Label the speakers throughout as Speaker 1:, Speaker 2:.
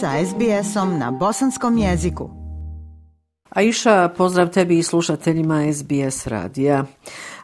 Speaker 1: sa SBS-om na bosanskom jeziku.
Speaker 2: Aisha, pozdrav tebi i slušateljima SBS radija.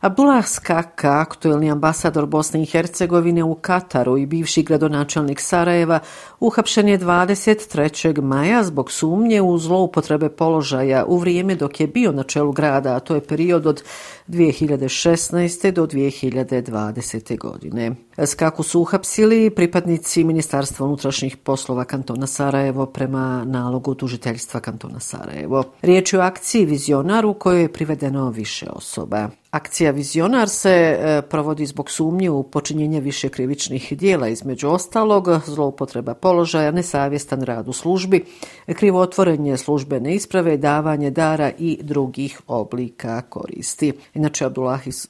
Speaker 2: Abdullah Skaka, aktuelni ambasador Bosne i Hercegovine u Kataru i bivši gradonačelnik Sarajeva, uhapšen je 23. maja zbog sumnje u zloupotrebe položaja u vrijeme dok je bio na čelu grada, a to je period od 2016. do 2020. godine. Skaku su uhapsili pripadnici Ministarstva unutrašnjih poslova kantona Sarajevo prema nalogu tužiteljstva kantona Sarajevo. Riječ je o akciji Vizionar u kojoj je privedeno više osoba. Akcija Vizionar se e, provodi zbog sumnje u počinjenje više krivičnih dijela, između ostalog zloupotreba položaja, nesavjestan rad u službi, krivotvorenje službene isprave, davanje dara i drugih oblika koristi. Inače,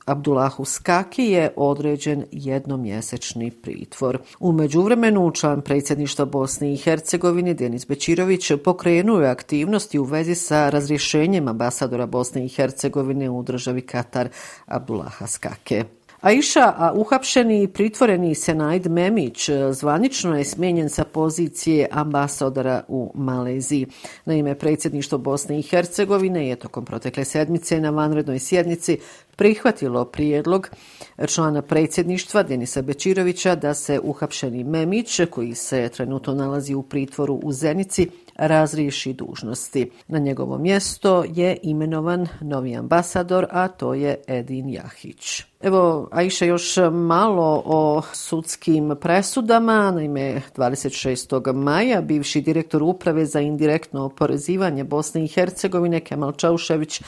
Speaker 2: Abdullahu Skaki je određen jednomjesečni pritvor. U međuvremenu, član predsjedništva Bosne i Hercegovine, Denis Bečirović, pokrenuo je aktivnosti u vezi sa razrješenjem ambasadora Bosne i Hercegovine u državi Katar Abdullaha Skake. Aisha, a uhapšeni i pritvoreni Senaid Memić e, zvanično je smijenjen sa pozicije ambasadora u Maleziji. Na ime predsjedništvo Bosne i Hercegovine je tokom protekle sedmice na vanrednoj sjednici prihvatilo prijedlog člana predsjedništva Denisa Bečirovića da se uhapšeni Memić, koji se trenutno nalazi u pritvoru u Zenici, razriješi dužnosti. Na njegovo mjesto je imenovan novi ambasador, a to je Edin Jahić. Evo, Aisha, još malo o sudskim presudama. Naime, 26. maja bivši direktor uprave za indirektno oporezivanje Bosne i Hercegovine Kemal Čaušević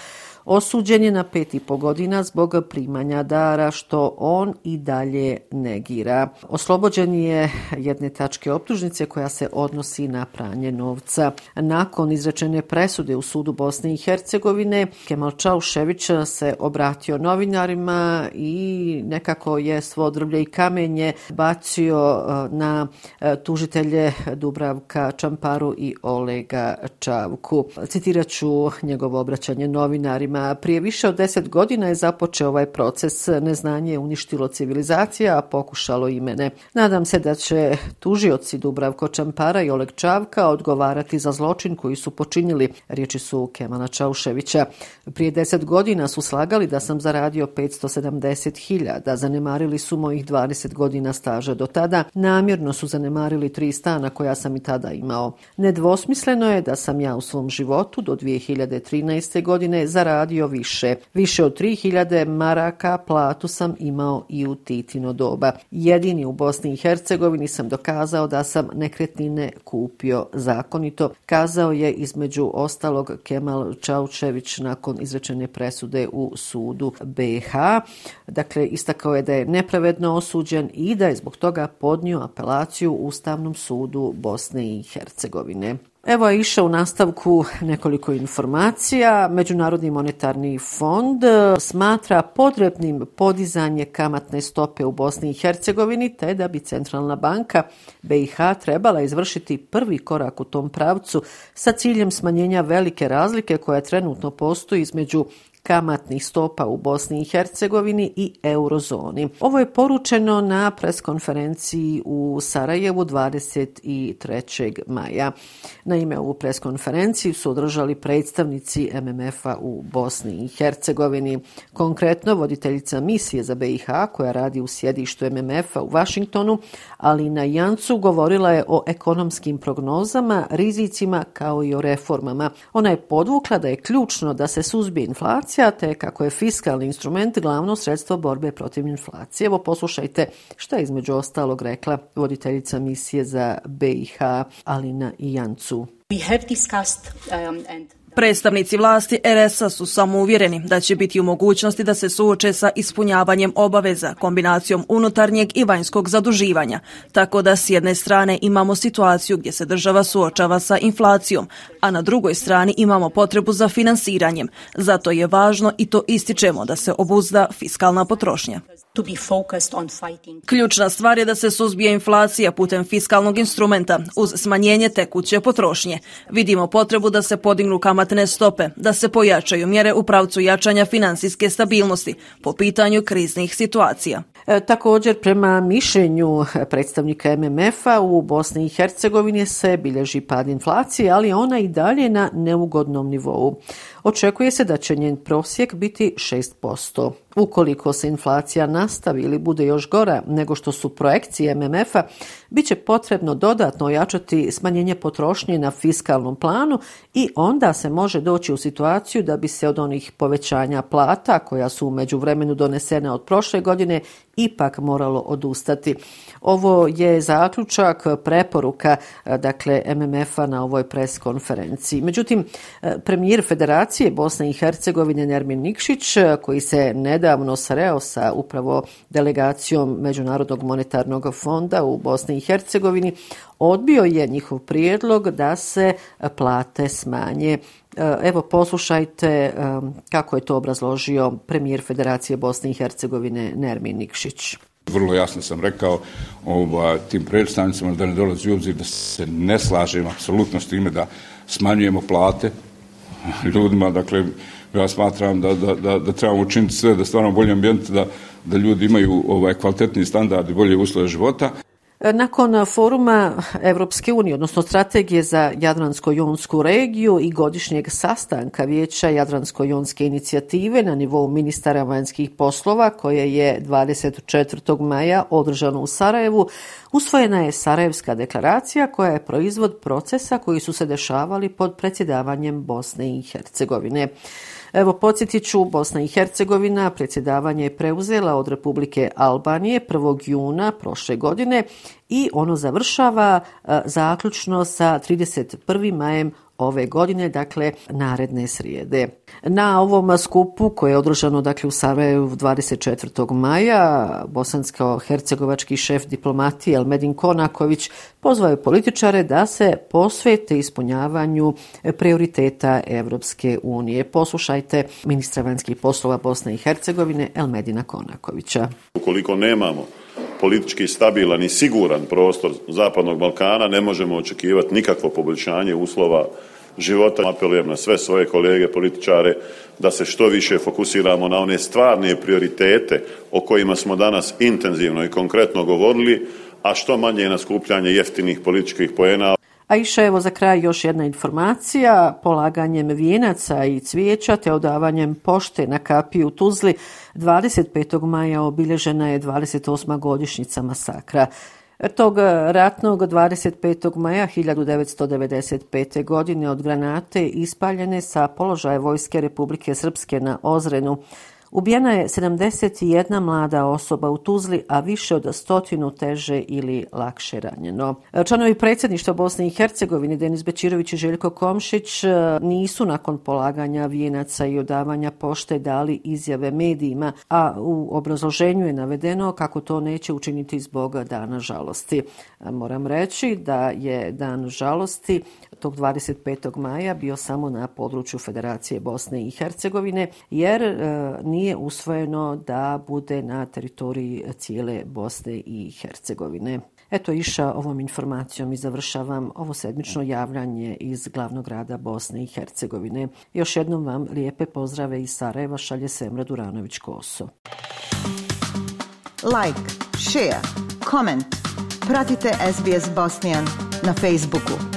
Speaker 2: osuđen je na pet i po godina zbog primanja dara što on i dalje negira. Oslobođen je jedne tačke optužnice koja se odnosi na pranje novca. Nakon izrečene presude u sudu Bosne i Hercegovine, Kemal Čaušević se obratio novinarima i nekako je svo drvlje i kamenje bacio e, na e, tužitelje Dubravka Čamparu i Olega Čavku. Citirat ću njegovo obraćanje novinarima Rimljanima. Prije više od deset godina je započeo ovaj proces. Neznanje je uništilo civilizacija, a pokušalo i mene. Nadam se da će tužioci Dubravko Čampara i Oleg Čavka odgovarati za zločin koji su počinili, riječi su Kemana Čauševića. Prije deset godina su slagali da sam zaradio 570.000, zanemarili su mojih 20 godina staža do tada, namjerno su zanemarili tri stana koja sam i tada imao. Nedvosmisleno je da sam ja u svom životu do 2013. godine zaradio zaradio više. Više od 3000 maraka platu sam imao i u Titino doba. Jedini u Bosni i Hercegovini sam dokazao da sam nekretnine kupio zakonito. Kazao je između ostalog Kemal Čaučević nakon izrečene presude u sudu BH. Dakle, istakao je da je nepravedno osuđen i da je zbog toga podnio apelaciju Ustavnom sudu Bosne i Hercegovine. Evo je išao u nastavku nekoliko informacija. Međunarodni monetarni fond e, smatra potrebnim podizanje kamatne stope u Bosni i Hercegovini, te da bi Centralna banka BiH trebala izvršiti prvi korak u tom pravcu sa ciljem smanjenja velike razlike koja trenutno postoji između kamatnih stopa u Bosni i Hercegovini i eurozoni. Ovo je poručeno na preskonferenciji u Sarajevu 23. maja. Na ime ovu preskonferenciju su održali predstavnici MMF-a u Bosni i Hercegovini. Konkretno, voditeljica misije za BiH koja radi u sjedištu MMF-a u Vašingtonu, ali na Jancu govorila je o ekonomskim prognozama, rizicima kao i o reformama. Ona je podvukla da je ključno da se suzbije inflacija inflacija, te kako je fiskalni instrument glavno sredstvo borbe protiv inflacije. Evo poslušajte što je između ostalog rekla voditeljica misije za BiH Alina Jancu. We have discussed
Speaker 3: um, and Predstavnici vlasti RS-a su samo uvjereni da će biti u mogućnosti da se suoče sa ispunjavanjem obaveza kombinacijom unutarnjeg i vanjskog zaduživanja, tako da s jedne strane imamo situaciju gdje se država suočava sa inflacijom, a na drugoj strani imamo potrebu za finansiranjem. Zato je važno i to ističemo da se obuzda fiskalna potrošnja. Ključna stvar je da se suzbije inflacija putem fiskalnog instrumenta uz smanjenje tekuće potrošnje. Vidimo potrebu da se podignu kamatne stope, da se pojačaju mjere u pravcu jačanja finansijske stabilnosti po pitanju kriznih situacija.
Speaker 2: E, također, prema mišljenju predstavnika MMF-a u Bosni i Hercegovini se bilježi pad inflacije, ali ona i dalje na neugodnom nivou. Očekuje se da će njen prosjek biti 6%. Ukoliko se inflacija nastavi ili bude još gora nego što su projekcije MMF-a, bit će potrebno dodatno ojačati smanjenje potrošnje na fiskalnom planu i onda se može doći u situaciju da bi se od onih povećanja plata koja su umeđu vremenu donesene od prošle godine ipak moralo odustati. Ovo je zaključak preporuka dakle MMF-a na ovoj pres konferenciji. Međutim, e, premijer Federacije Bosne i Hercegovine Nermin Nikšić, koji se nedavno sreo sa upravo delegacijom Međunarodnog monetarnog fonda u Bosni i Hercegovini, odbio je njihov prijedlog da se plate smanje. E, evo poslušajte e, kako je to obrazložio premijer Federacije Bosne i Hercegovine Nermin Nikšić.
Speaker 4: Vrlo jasno sam rekao ova, tim predstavnicama da ne dolazi u obzir da se ne slažem apsolutno s time da smanjujemo plate ljudima. Dakle, ja smatram da, da, da, da trebamo učiniti sve da stvarno bolji ambijent, da, da ljudi imaju ovaj kvalitetni standard i bolje uslove života.
Speaker 2: E, nakon foruma Evropske unije, odnosno strategije za Jadransko-Jonsku regiju i godišnjeg sastanka Vijeća Jadransko-Jonske inicijative na nivou ministara vanjskih poslova, koje je 24. maja održano u Sarajevu, usvojena je Sarajevska deklaracija koja je proizvod procesa koji su se dešavali pod predsjedavanjem Bosne i Hercegovine. Evo, podsjetit ću, Bosna i Hercegovina predsjedavanje je preuzela od Republike Albanije 1. juna prošle godine i ono završava e, zaključno sa 31. majem ove godine, dakle naredne srijede. Na ovom skupu koje je održano dakle, u Sarajevu 24. maja, bosansko-hercegovački šef diplomatije Elmedin Konaković pozvao je političare da se posvete ispunjavanju prioriteta Evropske unije. Poslušajte ministra vanjskih poslova Bosne i Hercegovine Elmedina Konakovića.
Speaker 5: Ukoliko nemamo politički stabilan i siguran prostor Zapadnog Balkana, ne možemo očekivati nikakvo poboljšanje uslova života. Apelujem na sve svoje kolege političare da se što više fokusiramo na one stvarne prioritete o kojima smo danas intenzivno i konkretno govorili, a što manje na skupljanje jeftinih političkih poena.
Speaker 2: A iša evo za kraj još jedna informacija. Polaganjem vijenaca i cvijeća te odavanjem pošte na kapiju Tuzli 25. maja obilježena je 28. godišnjica masakra. Tog ratnog 25. maja 1995. godine od granate ispaljene sa položaja Vojske Republike Srpske na Ozrenu Ubijena je 71 mlada osoba u Tuzli, a više od stotinu teže ili lakše ranjeno. Članovi predsjedništva Bosne i Hercegovine, Denis Bečirović i Željko Komšić, e, nisu nakon polaganja vijenaca i odavanja pošte dali izjave medijima, a u obrazloženju je navedeno kako to neće učiniti zbog dana žalosti. E, moram reći da je dan žalosti tog 25. maja bio samo na području Federacije Bosne i Hercegovine, jer e, nije usvojeno da bude na teritoriji cijele Bosne i Hercegovine. Eto iša ovom informacijom i završavam ovo sedmično javljanje iz glavnog grada Bosne i Hercegovine. Još jednom vam lijepe pozdrave iz Sarajeva šalje Semra Duranović-Koso.
Speaker 1: Like, share, comment. Pratite SBS Bosnian na Facebooku.